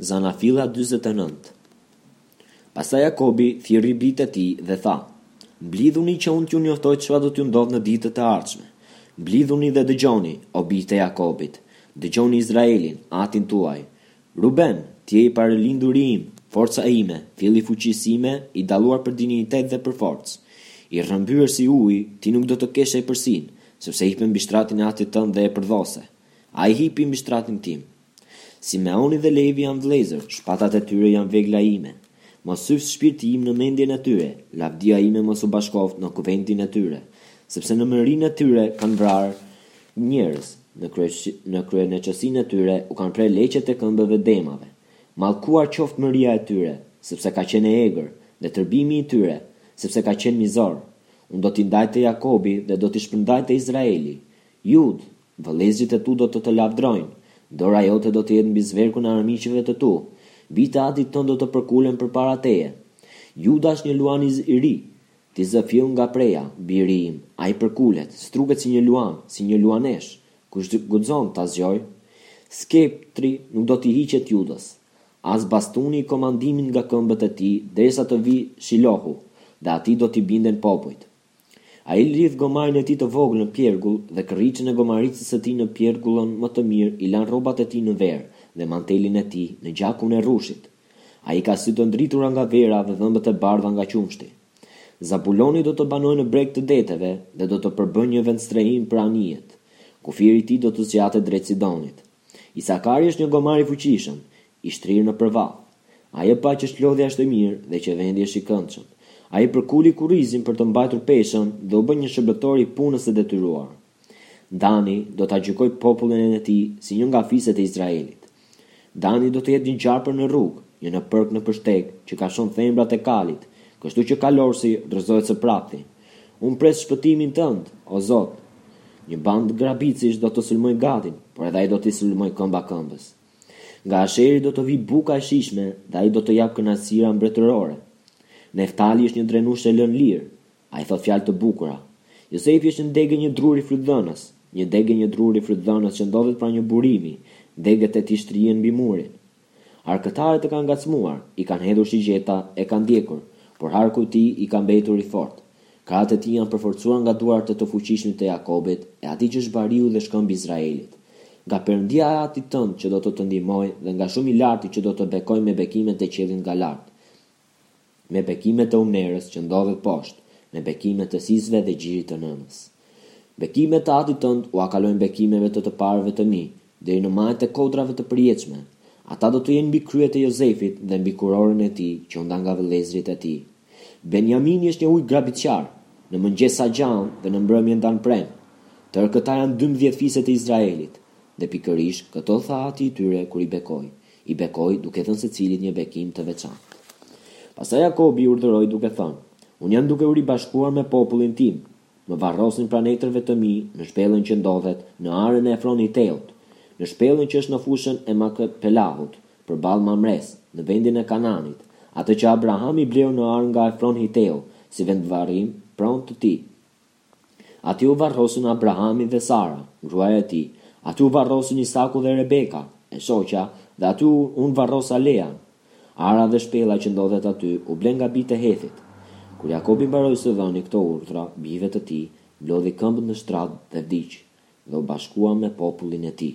Zanafilla dyzet e nëntë Pastaj Jakobi thirri bijtë e tij dhe tha, Mblidhuni që unë t'ju njoftoj çfarë do t'ju ndodhë në ditët e ardhshme. Mblidhuni dhe dëgjoni, o bijtë e Jakobit, dëgjoni Izraelin, atin tuaj. Ruben, ti je i parëlinduri im, forca ime, filli i fuqisë sime, i dalluar për dinjitet dhe për forcë. I rrëmbyer si ujë, ti nuk do të kesh epërsinë, sepse hipe mbi shtratin e atit tënd dhe e përdhose. Ai hipi mbi shtratin tim. Simeoni dhe Levi janë vëllezër, shpatat e tyre janë vegla dhune. Mos hyftë shpirti im në mendjen e tyre, lavdia ime mos u bashkoftë në kuvendin e tyre. Sepse në mërinë e tyre kanë vrarë njerëz, në kryeneçësinë e tyre u kanë prerë leqet e këmbëve demave. Mallkuar qoftë mëria e tyre, sepse ka qenë e egër, dhe tërbimi i tyre, sepse ka qenë mizor. Unë do t'i ndaj te Jakobi dhe do t'i shpërndaj te Izraeli. Judë! Vëllezërit e tu do të të lavdrojnë, dora jote do të jetë mbi zverkun e armiqve të tu, bijtë e atit tënd do të përkulen përpara teje. Juda është një luan i ri, ti zë fill nga preja, biri im, ai përkulet, struket si një luan, si një luaneshë, kush guxon ta zgjojë? Skeptri nuk do t'i hiqet Judës, as bastuni i komandimit nga këmbët e tij, derisa të vijë Shilohu, dhe atij do t'i binden popujt. Ai lidh gomarin e tij të vogël në pjergull dhe kërriçin e gomaricës së tij në pjergullën më të mirë i lan rrobat e tij në verë dhe mantelin e tij në gjakun e rrushit. Ai ka sy të ndritur nga vera dhe dhëmbët e bardha nga qumështi. Zabuloni do të banojë në breg të deteve dhe do të përbëjë një vendstrehim për anijet. Kufiri i tij do të zgjatet drejt Sidonit. Isakari është një gomar i fuqishëm, i shtrirë nëpër vathë. Ai e pa që çlodhja është e mirë dhe që vendi është i këndshëm. Ai përkuli kurrizin për të mbajtur peshën dhe u bë një shërbëtor i punës së detyruar. Dani do ta gjykojë popullin e tij si një nga fiset e Izraelit. Dani do të jetë një gjarpër në rrugë, një nepërkë nëpër shteg që kafshon thembrat e kalit, kështu që kalorësi rrëzohet së prapthi. Unë pres shpëtimin tënd, o Zot! Një bandë grabitësish do të sulmojë Gadin, por edhe ai do t'i sulmojë këmbakëmbës. Nga Asheri do të vijë buka e shijshme dhe ai do të japë kënaqësira mbretërore. Neftali është një drenushë e lënë e lirë. Ai thotë fjalë të bukura. Jozefi është një degë e një druri frytdhënës, një degë e një druri frytdhënës që ndodhet pranë një burimi, degët e tij shtrihen mbi murin. Harkëtarët e kanë ngacmuar, i kanë hedhur shigjeta, e kanë ndjekur, por harku i tij ka mbetur i fortë. Krahët e tij janë përforcuar nga duart e të fuqishmit të Jakobit, e atij që është bariu dhe shkëmbi i Izraelit. Nga Perëndia e Atit tënd që do të të ndihmojë dhe nga Shumë i Larti që do të të bekojë me bekimet e qiellit nga lart. Me bekime të humnerës që ndodhet poshtë, me bekime të sisëve dhe gjirit të nënës. Bekimet e atit tënd ua kalojnë bekimeve të të parëve të mi, deri në majat e kodrave të përjetshme. Ata do të jenë mbi kryet e Jozefit dhe mbi kurorën e atij që u nda nga vëllezërit e tij. Benjamini është një ujk grabitqar, në mëngjes ha gjahun dhe në mbrëmje ndan prenë. Tërë këta janë dymbëdhjetë fiset e Izraelit. Dhe pikërisht këto tha ati i tyre kur i bekoi, I bekoi duke dhënë secilit një bekim të veçantë. Pastaj Jakobi urdhëroi duke thënë, Unë jam duke u ribashkuar me popullin tim. Më varrosin pranë etërve të mi në shpellën që ndodhet në arën e Efron Hiteut, në shpellën që është në fushën e Makpelahut, përballë Mamres, në vendin e Kanaanit, atë që Abrahami bleu me arën nga Efron Hiteu si vendvarrim pronë të tij. Aty u varrosën Abrahami dhe Sara, gruaja e tij, aty u varrosën Isaku dhe Rebeka, e shoqja, dhe aty unë varrosa Lean. Ara dhe shpella që ndodhet aty u blenë nga bijtë e Hethit. Kur Jakobi mbaroi së dhëni këto urdhra bijve të tij, mblodhi këmbët në shtrat dhe vdiq, dhe u bashkua me popullin e tij.